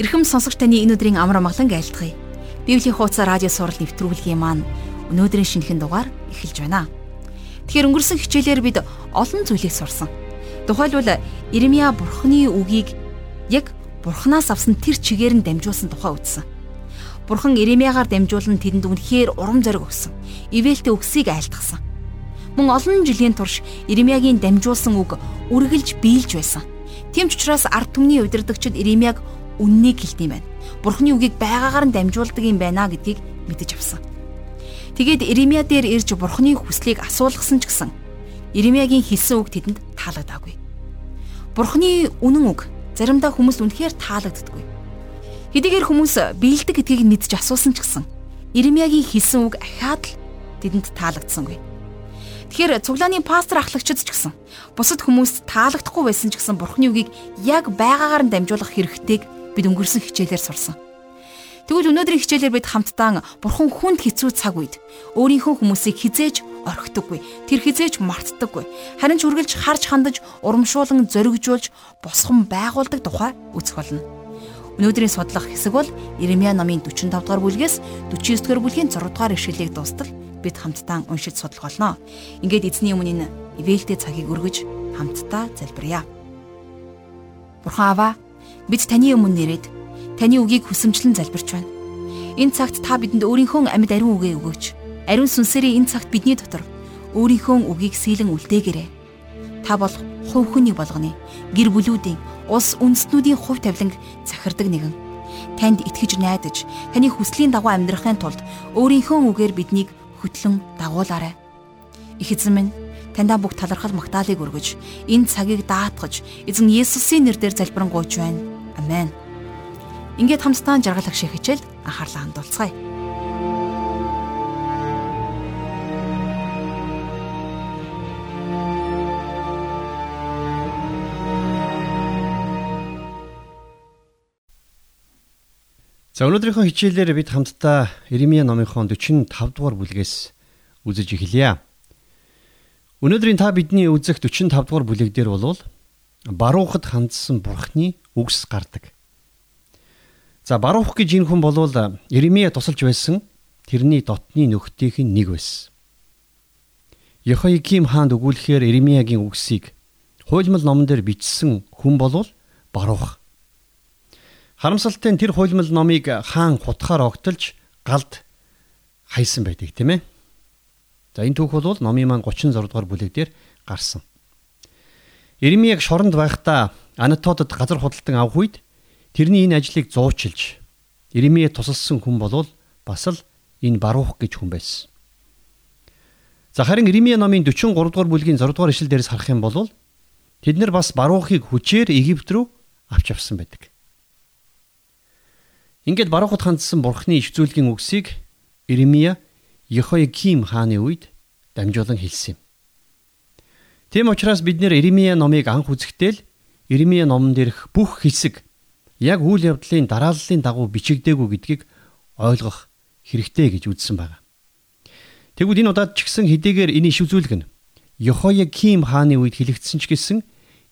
Ирхэм сонсогч таны энэ өдрийн амар амгалан айлтгая. Библийн хуудас радио сурал нэвтрүүлгийн маань өнөөдрийн шинэхэн дугаар эхэлж байна. Тэгэхээр өнгөрсөн хичээлээр бид олон зүйлийг сурсан. Тухайлбал Иремья бурхны үгийг яг бурхнаас авсан тэр чигээр нь дамжуулсан тухай үзсэн. Бурхан Иремьягаар дамжуулан тэдэнд үнэхээр урам зориг өгсөн. Ивэлтэй үгсийг айлтгсан. Мөн олон жилийн турш Иремьягийн дамжуулсан үг үргэлж биелж байсан. Тэм ч учраас ард түмний удирдагчид Иремьяг үннийг хэлдэг юм байна. Бурхны үгийг байгаагаар нь дамжуулдаг юм байна гэдгийг мэдэж авсан. Тэгээд Иремья дээр ирж Бурхны хүслийг асуулгасан ч гэсэн Иремьягийн хэлсэн үг тэдэнд таалагдаагүй. Бурхны үнэн үг заримдаа хүмүүс үнэхээр таалагддаггүй. Хэдийгээр хүмүүс биелдэг гэдгийг мэдж асуусан ч гэсэн Иремьягийн хэлсэн үг ахаад л тэдэнд таалагдсангүй. Тэгэхээр цуглааны пастор ахлагчид ч гэсэн бусад хүмүүст таалагдахгүй байсан ч гэсэн Бурхны үгийг яг байгаагаар нь дамжуулах хэрэгтэйг бид өнгөрсөн хичээлээр сурсан. Тэгвэл өнөөдрийн хичээлээр бид хамтдаа Бурхан хүнд хэцүү цаг үед өөрийнхөө хүмүүсийг хизээж орхидоггүй. Тэр хизээж мартдаггүй. Харин ч үргэлж харж хандаж, урамшуулан зоригжуулж босгон байгуулдаг тухай үзэх болно. Өнөөдрийн судлах хэсэг бол Иремья номын 45 дугаар бүлгээс 49 дугаар бүлгийн 6 дугаар ишлэлийг дуустал бид хамтдаа уншиж судлах болно. Ингээд эзний өмнө энэ ивэлтэй цагийг өргөж хамтдаа залбирая. Бурхан аваа Бид таны өмнө нэрээд таны үгийг хүсэмжлэн залбирч байна. Энэ цагт та бидэнд өөрийнхөө амьд ариун үгээ өгөөч. Ариун сүнсээрээ энэ цагт бидний дотор өөрийнхөө үгийг сийлэн үлдээгээрэй. Та бол хувь хүний болгоны гэр бүлүүдийн улс үндэстнүүдийн хувь тавиланг захирдаг нэгэн. Танд итгэж найдаж, таны хүслийн дагуу амьдрахын тулд өөрийнхөө үгээр биднийг хөтлөн дагуулаарай. Их эзэн минь таньда бүх талархал магтаалыг өргөж, энэ цагийг даатгаж, эзэн Есүсийн нэрээр залбирanгуйч байна. Амен. Ингээд хамтдаа жаргал агших хичээл анхаарлаа хандуулцгаая. За өнөөдрийнхөө хичээлээр бид хамтдаа Иремья номынхон 45 дугаар бүлгээс үзэж эхэлье. Өнөөдрийн та бидний үзэх 45 дугаар бүлэг дээр бол баруухад хандсан бурхны үгс гардаг. За баруух гэж энэ хүн болвол Иремья тусалж байсан тэрний дотны нөхдийнх нь нэг байсан. Йохойким хаанд өгүүлэхээр Иремьягийн үгсийг хуйлмал номон дээр бичсэн хүн болвол баруух. Харамсалтай нь тэр хуйлмал номыг хаан хутгаар огтолж галд хайсан байдаг тийм ээ. За энэ түүх бол номын маань 36 дугаар бүлэг дээр гарсан. Иремьяг шоронд байхдаа Анатодод газар худалдан авах үед тэрний энэ ажлыг зуучилж Иремья тусалсан хүн болвол бас л энэ баруух гэж хүн байсан. За харин Иремья номын 43 дугаар бүлгийн 6 дугаар ишлэл дээрс харах юм бол тэд нар бас баруухыг хүчээр Египт рүү авч явсан байдаг. Ингээд баруухад хандсан бурхны иш зүйлгийн үгсийг Иремья Йехойким хааны үед дамжуулан хэлсэн юм. Тийм учраас бид нэр Иремья номыг анх үзэхдээ л Иремья номон дээрх бүх хэсэг яг үйл явдлын дарааллын дагуу бичигдээгүй гэдгийг ойлгох хэрэгтэй гэж үзсэн байна. Тэгвэл энэ удаад ч гэсэн хэдийгээр энэ иш үзүүлэг нь Йохояким хааны үед хэлэгдсэн ч гэсэн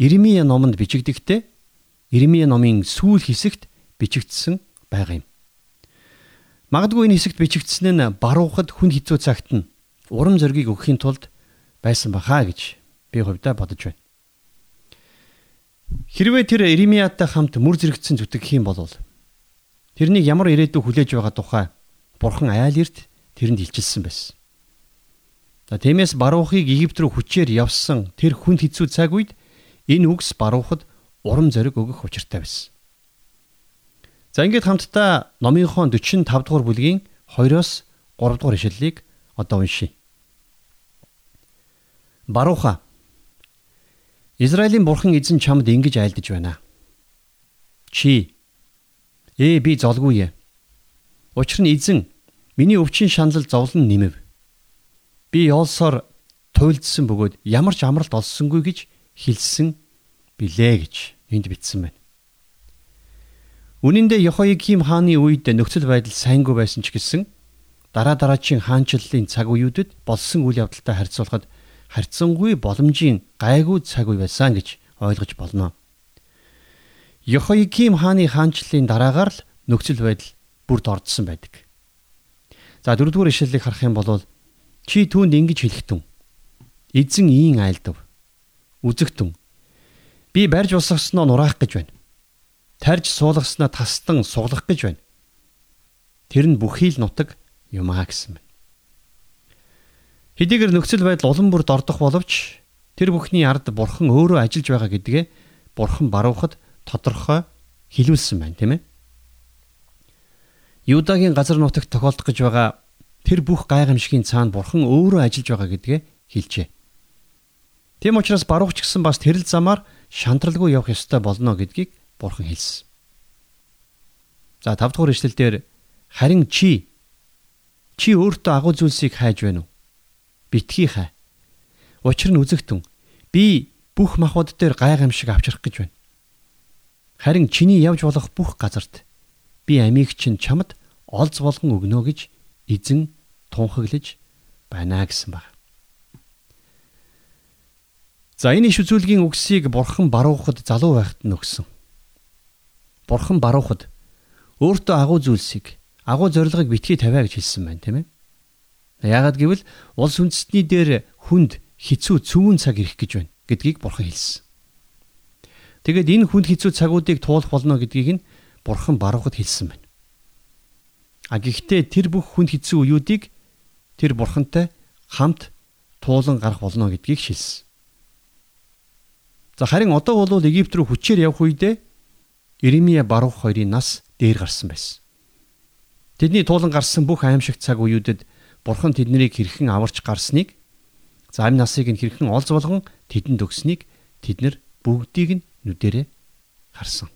Иремья номонд бичигдэхдээ Иремья номын сүүл хэсэгт бичигдсэн байгаа юм. Магадгүй энэ хэсэгт бичигдсэн нь баруухад хүн хэцүү цагт нь урам зориг өгөхийн тулд байсан бахаа гэж би хувьдаа бодож байна. Хэрвээ тэр Иремьяатай хамт мөр зэрэгцсэн зүтгэх юм бол тэрнийг ямар ирээдүй хүлээж байгаа тухай Бурхан айл эрт тэрэнд илчилсэн байсан. За тиймээс баруухыг Египт рүү хүчээр явсан тэр хүнд хэцүү цаг үед энэ үгс баруухад урам зориг өгөх учиртай байсан. За ингээд хамтдаа номынхон 45 дугаар бүлгийн 2-оос 3 дугаар ишлэлийг одоо уншийе. Барууха Израилийн бурхан эзэн чамд ингэж айлдаж байна. Чи ээ би золгүй ээ. Учир нь эзэн миний өвчин шанал зовлон нэмэв. Би yoolсоор туйлдсан бөгөөд ямар ч амралт олсонгүй гэж хэлсэн билээ гэж энд бичсэн байна. Үнэн дээр Йохойким хааны үед нөхцөл байдал сайнгүй байсан ч гэсэн дараа дараачийн хаанчлалын цаг үеүүдэд болсон үйл явдалтай харьцуулахад харьцангуй боломжийн гайгүй цаг үе байсан гэж ойлгож болно. Йохояким хааны хаанчлалын дараагаар л нөхцөл байдал бүрд ордсон байдаг. За дөрөвдүгээр ишлэлийг харах юм бол чи түүнд ингэж хэлэхтэн. Эзэн ийн айлдав. Үзэгтэн. Би барьж усгсноо нураах гэж байна. Тарж суулгаснаа тастан суглах гэж байна. Тэр нь бүхий л нутаг юм аа гэсэн. Хэдийгээр нөхцөл байдал улам бүр дордох боловч тэр бүхний ард бурхан өөрөө ажиллаж байгаа гэдгээ бурхан баруухад тодорхой хэлүүлсэн байна, тийм ээ. Юдагийн газар нутагт тохиолдох гэж байгаа тэр бүх гайхамшигын цаана бурхан өөрөө ажиллаж байгаа гэдгээ хэлжээ. Тэм учраас барууч гэсэн бас тэрэл замаар шантралгүй явах ёстой болно гэдгийг бурхан хэлсэн. За 5 дугаар ишлэлдэр харин чи чи өөртөө агуу зүйлсийг хайж байна уу? Битгий хай. Учир нь үзэгтэн би бүх махбод дээр гайхамшиг авчрах гэж байна. Харин чиний явж болох бүх газарт би амийг чинь чамд олз болгон өгнө гэж эзэн тунхаглаж байна гэсэн баг. За энэ иш үзүүлгийн үгсийг бурхан баруухад залуу байхад нь өгсөн. Бурхан баруухад өөртөө агуу зүйлсийг агуу зорилгыг битгий тавиа гэж хэлсэн байна тийм ээ. Яагаад гэвэл улс үндэстний дээр хүнд хизүү цөвөн цаг ирэх гэж байна гэдгийг бурхан хэлсэн. Тэгэд энэ хүнд хизүү цагуудыг туулах болно гэдгийг нь бурхан баруухад хэлсэн байна. А гэхдээ тэр бүх хүнд хизүү үеүүдийг тэр бурхантай хамт туулан гарах болно гэдгийг шилсэн. За харин одоо бол Египт рүү хүчээр явх үедээ Иремья барух хоёрын нас дээр гарсан байсан. Тэдний туулан гарсан бүх аимшигт цаг үеүүдэд бурхан тэднийг хэрхэн аварч гарсныг за амь насыг нь хэрхэн олз болгон тэдэнд өгснийг тэд нар бүгдийг нь нүдэрээ харсан.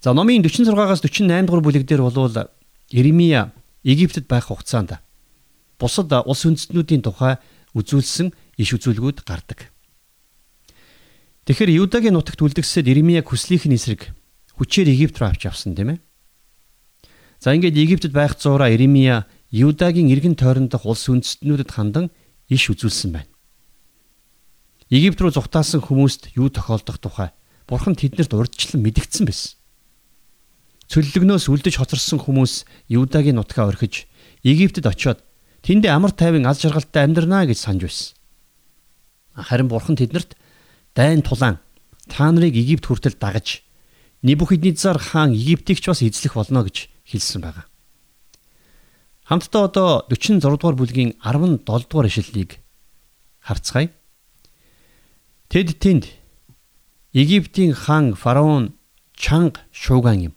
За номын 46-аас 48 дугаар бүлэг дээр болвол Иремия Египтэд байх хугацаанд бусад улс үндэстнүүдийн тухай үзүүлсэн иш үзүүлгүүд гардаг. Тэгэхээр Юдагийн нутагт үлдгэсэд Иремия хүслийнх нь эсрэг хүчээр Египт рүү авч явсан тийм ээ. За ингээд Египтэд байх зуураа Иремия Юдагийн иргэн тойрондох улс үндэстнүүдэд хандан иш үзүүлсэн байна. Египт рүү зүхтаасан хүмүүст юу тохиолдох тухай Бурхан тэднэрт урдчлан мэдгдсэн байсан. Цөллөгнөөс үлдэж хоцорсон хүмүүс Юдагийн нутгаа орхиж Египтэд очиод тэндээ амар тайван аз жаргалтай амьдрнаа гэж санаж байсан. Харин Бурхан тэднэрт дайн тулаан та нарыг Египт хүртэл дагаж Небухиднецар хаан Египтийг ч бас эзлэх болно гэж хэлсэн байна. Хамтдаа одоо 46 дугаар бүлгийн 17 дугаар ишлэлийг харцгаая. Тэд тэнд Египтийн хаан фараон чанга шууган юм.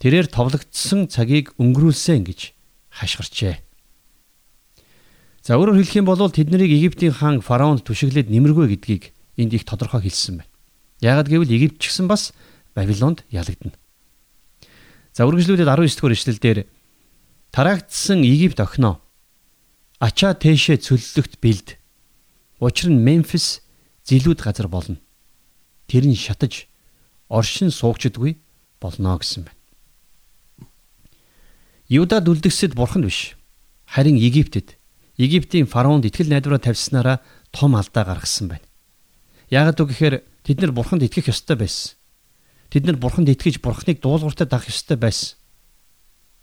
Тэрээр товлогдсон цагийг өнгөрүүлсэн гэж хашгирчээ. За өөрөөр хэлэх юм бол тэднийг Египтийн хаан фараонд түшиглээд нэмэргүй гэдгийг энд их тодорхой хэлсэн байна. Яагад гэвэл Египт ч гэсэн бас Бабилонд ялагдана. За үргэлжлүүлээд 19 дугаар ишлэлдэр тараагдсан Египт охиноо ачаа тээшээ цөллөгт бэлд. Учир нь Мемфис зилүүд газар болно. Тэр нь шатаж оршин суугчдгүй болно гэсэн байна. Юдад үлдгэсэд бурхан биш. Харин Египтэд Египтийн фараонд итгэл найдвараа тавьснараа том алдаа гаргасан байна. Яагад үг гэхээр тэд нар бурханд итгэх ёстой байсан. Тэд нар бурханд итгэж бурханыг дуулууртаа дагах ёстой байсан.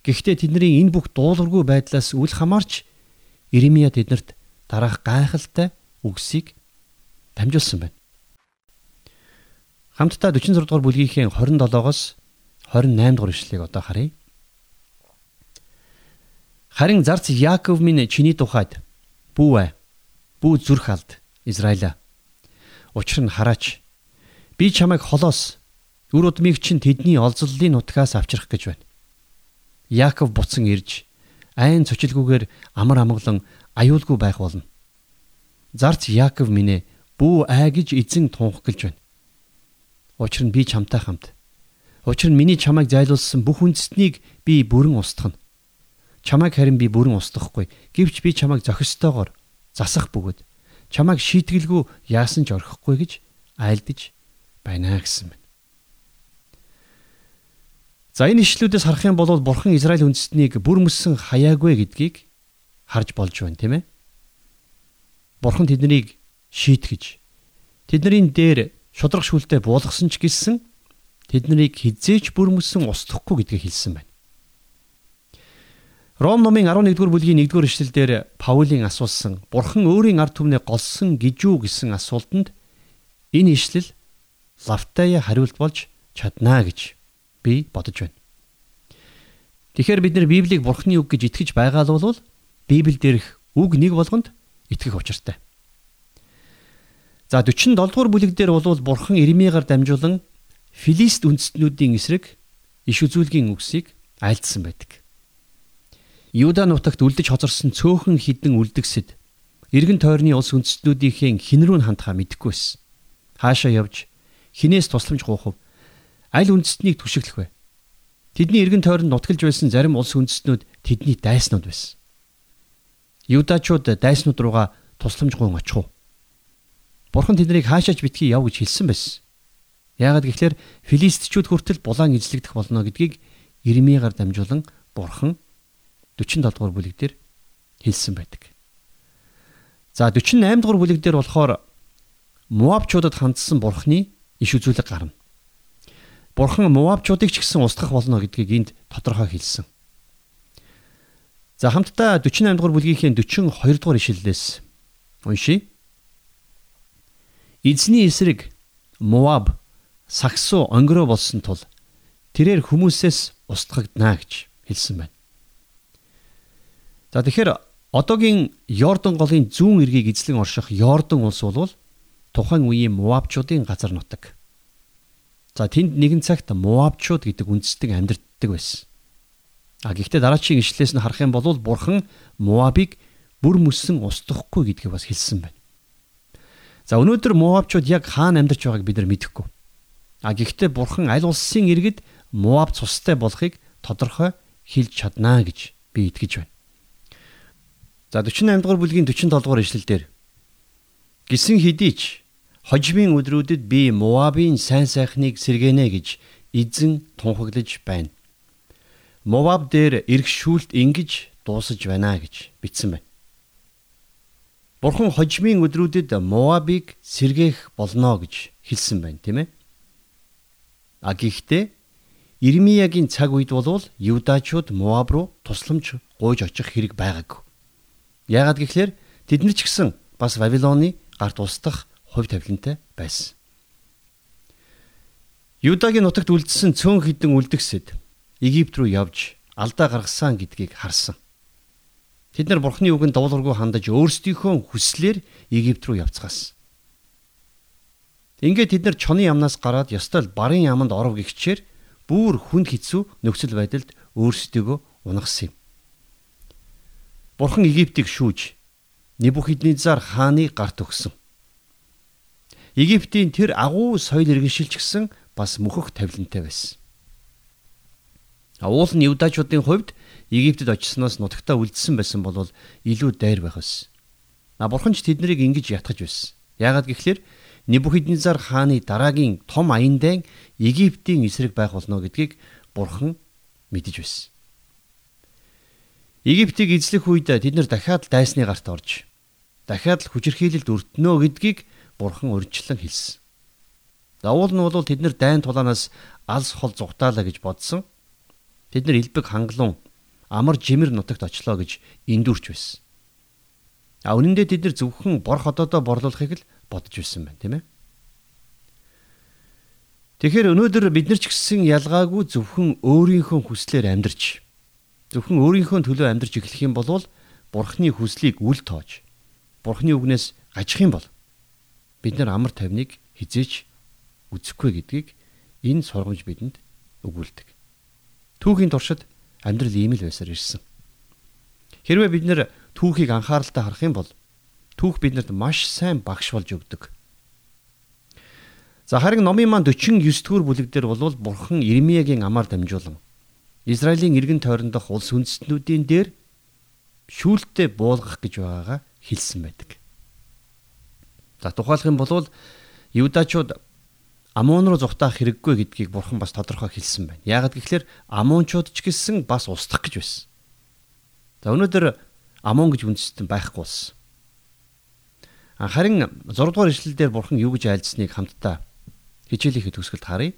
Гэхдээ тэдний энэ бүх дуулуургүй байдлаас үл хамаарч Иремья тэднэрт дараах гайхалтай үгсийг дамжуулсан байна. Хамтдаа 46 дугаар бүлгийнхээ 27-оос 28 дугаар ишлэгийг одоо харъя. Харин зарц Яаков минь чиний тухайд бүү ээ. Бүү зүрх алд Израиля. Учир нь хараач. Би чамайг холоос үр удмыг чинь тэдний олзллын нутгаас авчрах гэж байна. Яаков буцан ирж айн цочилгүйгээр амар амгалан аюулгүй байх болно. Зарц Яаков минь бүү аа гэж эзэн тунх гэлж байна. Учир нь би чамтай хамт. Учир нь миний чамайг зайлуулсан бүх үндэстнийг би бүрэн устгах нь. Чамайг харин би бүрэн устгахгүй. Гэвч би чамайг зохистойгоор засах бөгөөд чамайг шийтгэлгүй яасан ч орхихгүй гэж айлдаж байна гэсэн байна. За энэ ишлүүдээс харах юм бол бурхан Израиль үндэстнийг бүр мөссөн хаяагүй гэдгийг харж болж байна тийм ээ. Бурхан тэднийг шийтгэж тэдний дээр шудраг шүлтэд буулгасан ч гэлсэн тэднийг хизээч бүр мөсөн устгахгүй гэдгийг хэлсэн байна. Ром номын 11-р бүлгийн 1-р эшлэлдэр Паулийн асуусан Бурхан өөрийн ард түмнээ голсон гэж юу гэсэн асуултанд энэ ишлэл лавтая хариулт болж чаднаа гэж би бодож байна. Тэгэхээр бид нар Библийг Бурханы үг гэж итгэж байгаа бол Библиэлд дээрх үг нэг болгонд итгэх учиртай. За 47 дугаар бүлэг дээр бол Бурхан Ирмигаар дамжуулан Филист үндэстнүүдийн эсрэг иш үзүүлгийн үгсийг айлдсан байдаг. Юда нутагт үлдэж хоцорсон цөөхөн хідэн үлдгэсэд эргэн тойрны улс үндэстнүүдийнхээ хинрүү нь хандхаа мэдэхгүй байсан. Хаашаа явж хинээс тусламж гуйхав аль үндэстнийг түшиглэх вэ? Тэдний эргэн тойронд нутгалж байсан зарим улс үндэстнүүд тэдний дайснууд байсан. Юдачууд дайснууд руугаа тусламж гуйн очих уу? Бурхан тэднийг хаашаач битгий яв гэж хэлсэн байсан. Яагаад гэвэл филистичүүд хүртэл булаан эзлэгдэх болно гэдгийг Ирмигаар дамжуулан Бурхан 47 дугаар бүлэг дээр хэлсэн байдаг. За 48 дугаар бүлэг дээр болохоор Муавчуудад хандсан бурхны иш үзүүлэг гарна. Бурхан Муавчуудыг ч гэсэн устгах болно гэдгийг энд тодорхой хэлсэн. За хамтдаа 48 дугаар бүлгийнхээ 42 дугаар ишлэлээс уншийе. Эзний эсрэг Муав сагсуу онгороо болсон тул тэрээр хүмүүсээс устгагдана гэж хэлсэн байна. За тэгэхээр одоогийн Йордан голын зүүн эргийг эзлэн орших Йордан улс бол тухайн үеийн Муавчуудын газар нутаг. За тэнд нэгэн цагт Муавчууд гэдэг үндэстэн амьдардаг байсан. А гэхдээ дараачийн ишлээс нь харах юм бол бурхан Муабыг бүр мөссөн устгахгүй гэдгийг бас хэлсэн байна. За өнөөдөр Муавчууд яг хаана амьдарч байгааг бид нар мэдэхгүй. А гэхдээ бурхан аль улсын иргэд Муав цустай болохыг тодорхой хэлж чаднаа гэж би итгэж байна. За 48 дугаар бүлгийн 47 дугаар ишлэлдэр гисэн хэдий ч хожимын өдрүүдэд би Муабын сайн сайхныг сэргэнэ гэж эзэн тунхаглаж байна. Муаб дээр эрх шүүлт ингэж дуусаж байна гэж бичсэн байна. Бурхан хожимын өдрүүдэд Муабыг сэргээх болно гэж хэлсэн байна, тийм ээ. А гэхдээ Ирмиягийн цаг үед бол Юдачууд Муаб руу тусламж гуйж очих хэрэг байгаагүй. Яагаад гэвэл тэд нар ч гэсэн бас Вавилоны гарт устдах хувь тавилантай байсан. Юдагийн нутагт үлдсэн цөөн хідэн үлдгэсэд Египт рүү явж алдаа гаргасан гэдгийг харсан. Тэд нар Бурхны үгэнд дуулуургүй хандаж өөрсдийнхөө хүслээр Египт рүү явцгаасан. Ингээд тэд нар чоны ямнаас гараад ёстой барын яманд оров гихчээр бүр хүнд хэцүү нөхцөл байдалд өөрсдийгөө унагсан юм. Бурхан Египтийг шүүж Небухиднезар хааны гарт өгсөн. Египтийн тэр агуу соёл иргэншилч гисэн бас мөхөх тавилантай байсан. Уул нь Юдачуудын хувьд Египтэд очисноос нутагтаа үлдсэн байсан бол илүү дайр байх байсан. А бурхан ч тэднийг ингэж ятгах байсан. Яагаад гэвэл Небухиднезар хааны дараагийн том аяндаа Египтийн эсрэг байх болно гэдгийг бурхан мэдэж байсан. Египтийг эзлэх үед тэд нар дахиад дайсны гарт орж дахиад л хүчирхийлэлд өртнөө гэдгийг бурхан урьдчилан хэлсэн. Давуул нь бол тэд нар дайн тулаанаас алс хол зугатаалаа гэж бодсон. Тэд нар элбэг хангалуун амар жимэр нутагт очлоо гэж эндүрч байсан. А үнэндээ тэд нар зөвхөн бор хотоодоо борлуулахыг л бодож байсан байна, тийм ээ. Тэгэхээр өнөөдөр бид нар ч гэсэн ялгаагүй зөвхөн өөрийнхөө хүслээр амьдрч зөвхөн өөрийнхөө төлөө амьдрч эхлэх юм бол бурхны хүслийг үл тоож бурхны үгнээс гажих юм бол бид нар амар тайвныг хизээч үзэхгүй гэдгийг энэ сургамж бидэнд өгүүлдэг. Түүхийн туршид амьдрал ийм л байсаар ирсэн. Хэрвээ бид нэр түүхийг анхааралтай харах юм бол түүх бидэнд маш сайн багш болж өгдөг. За харин номын маань 49 дугаар бүлэг дээр бол бурхан Ирмиягийн амаар дамжуулан Израилийн иргэн тойрондох улс үндэстнүүдийн дээр шүүлттэй буулгах гэж байгаагаа хэлсэн байдаг. За тухайлх юм бол Юдачууд Амон руу зүхтаах хэрэггүй гэдгийг бурхан бас тодорхой хэлсэн байна. Яагаад гэвэл Амончууд ч гэсэн бас устгах гэж байсан. За өнөөдөр Амон гэж үндэстэн байхгүй болсон. Харин 6 дугаар ишлэлдэр бурхан юу гэж айлдсныг хамтдаа Хичээлийнхээ төгсгөлд харъя.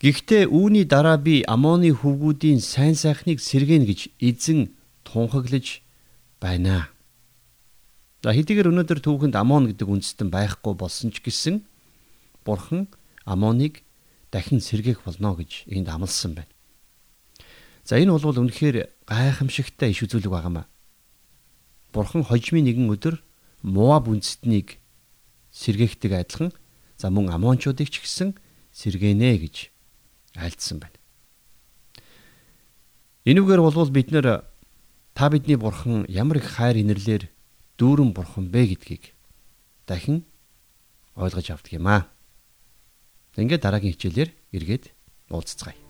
Гэхдээ үүний дараа би Амоны хөвгүүдийн сайн сайхныг сэргэнэ гэж эзэн тунхаглаж байна. За хэдийгээр өнөөдөр түүхэнд Амон гэдэг үндэстэн байхгүй болсон ч гэсэн Бурхан Амоныг дахин сэргээх болно гэж энд амласан байна. За энэ бол үнэхээр гайхамшигтай иш үзүүлэг байгаамаа. Бурхан хожимын нэгэн өдөр Муаб үндэстнийг сэргээхдэг адилхан за мөн Амончуудыг ч гэсэн сэргэнэ гэж айлдсан байна. Энүүгээр болвол бид нэр та бидний бурхан ямар их хайр инэрлэр дүүрэн бурхан бэ гэдгийг дахин ойлгож авдаг юм аа. Ингээд дараагийн хичээлээр эргээд уулзцгаая.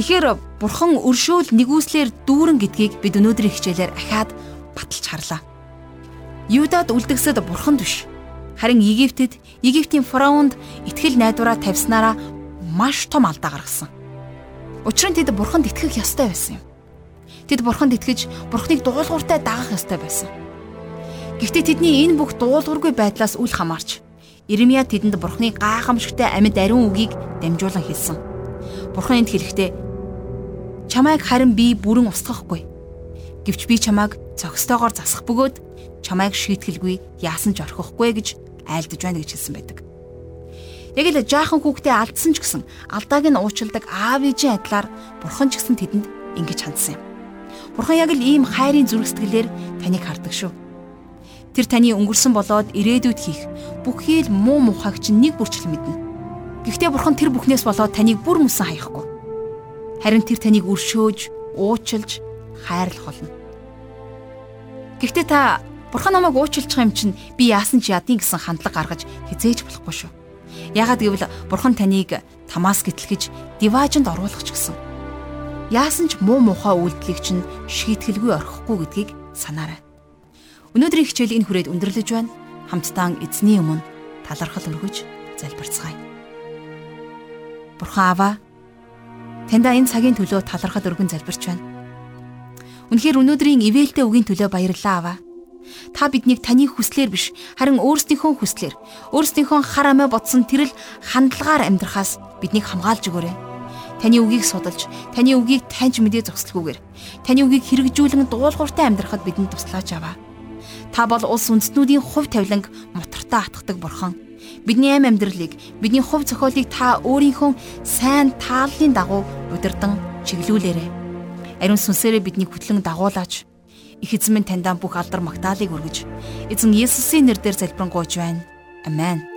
Тэгэхээр бурхан өршөөл нэгүслэр дүүрэн гэдгийг бид өнөөдрийн хичээлээр ахаад баталж харлаа. Юдад үлдгэсэд бурханд биш. Харин Египтэд Египтийн фараонд итгэл найдвараа тавьснараа маш том алдаа гаргасан. Учир нь тэд бурханд итгэх ёстой байсан юм. Тэд бурханд итгэж бурхныг дуулууртай дагах ёстой байсан. Гэхдээ тэдний энэ бүх дуулуургүй байдлаас үл хамаарч Иремья тэдэнд бурхны гайхамшигтай амьд ариун үгийг дамжуулан хэлсэн. Бурхан энд хэлэхдээ чамайг харин би бүрэн устгахгүй. Гэвч би чамайг цогцтойгоор засах бөгөөд чамайг шийтгэлгүй яасан ч орхихгүй гэж айлдаж байна гэж хэлсэн байдаг. Яг л жаахан хүүхдээ алдсан ч гэсэн алдааг нь уучилдаг аав ээжийн адилаар бурхан ч гэсэн тэдэнд ингэж хандсан юм. Бурхан яг л ийм хайрын зүрх сэтгэлээр таныг хардаг шүү. Тэр таны өнгөрсөн болоод ирээдүйд хийх бүхий л муу мухайг чинь нэг бүрчл мэднэ. Гэхдээ бурхан тэр бүхнээс болоод таныг бүр мөсөн хаяхгүй. Харин тэр таныг өршөөж, уучилж, хайрлах болно. Гэхдээ та бурхан намайг уучлчих юм чинь би яасан ч ядын гэсэн хандлага гаргаж хизээж болохгүй шүү. Яагад гэвэл бурхан таныг тамаас гэтлгэж диваажинд оруулах ч гэсэн. Яасан ч муу мухай үйлдэлийг чинь шийтгэлгүй орхихгүй гэдгийг санаарай. Өнөөдрийн хичээл энэ хүрээд өндөрлөж байна. Хамтдаа эзний өмнө талархал өргөж залбирцгаая. Бурхан аваа Таньда энэ цагийн төлөө талархал өргөн залбирч байна. Үнэхээр өнөөдрийн ивэлтэй үгийн төлөө баярлалаа аваа. Та биднийг таны хүслээр биш, харин өөрсдийнхөө хүслээр, өөрсдийнхөө хар амиа бодсон тэрл хандлагаар амьдрахаас биднийг хамгаалж өгөөрэй. Таны үгийг судалж, таны үгийг таньж мэдээ зогслохгүйгээр, таны үгийг хэрэгжүүлэн дуулууртай амьдрахад бидэнд туслаач аваа. Та бол улс үндэстнүүдийн хувь тавиланг мотортоо атгадаг бурхан Бидний аим амьдралыг, бидний хувь зохиолыг та өөрийнхөө сайн тааллын дагуу удирдан чиглүүлээрэй. Ариун сүнсээрээ биднийг хөтлөн дагуулаач. Их эзэн минь таньдаа бүх алдар магтаалыг өргөж, эзэн Есүсийн нэрээр залбирanгуйж байна. Амен.